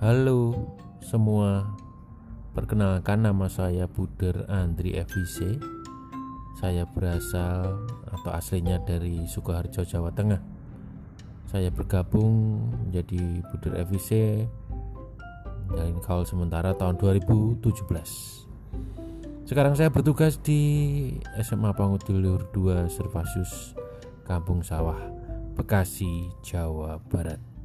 Halo semua, perkenalkan nama saya Buder Andri FIC. Saya berasal atau aslinya dari Sukoharjo, Jawa Tengah. Saya bergabung menjadi Buder FIC dari kaul sementara tahun 2017. Sekarang saya bertugas di SMA Pangutiluhur 2 Servasius Kampung Sawah, Bekasi, Jawa Barat.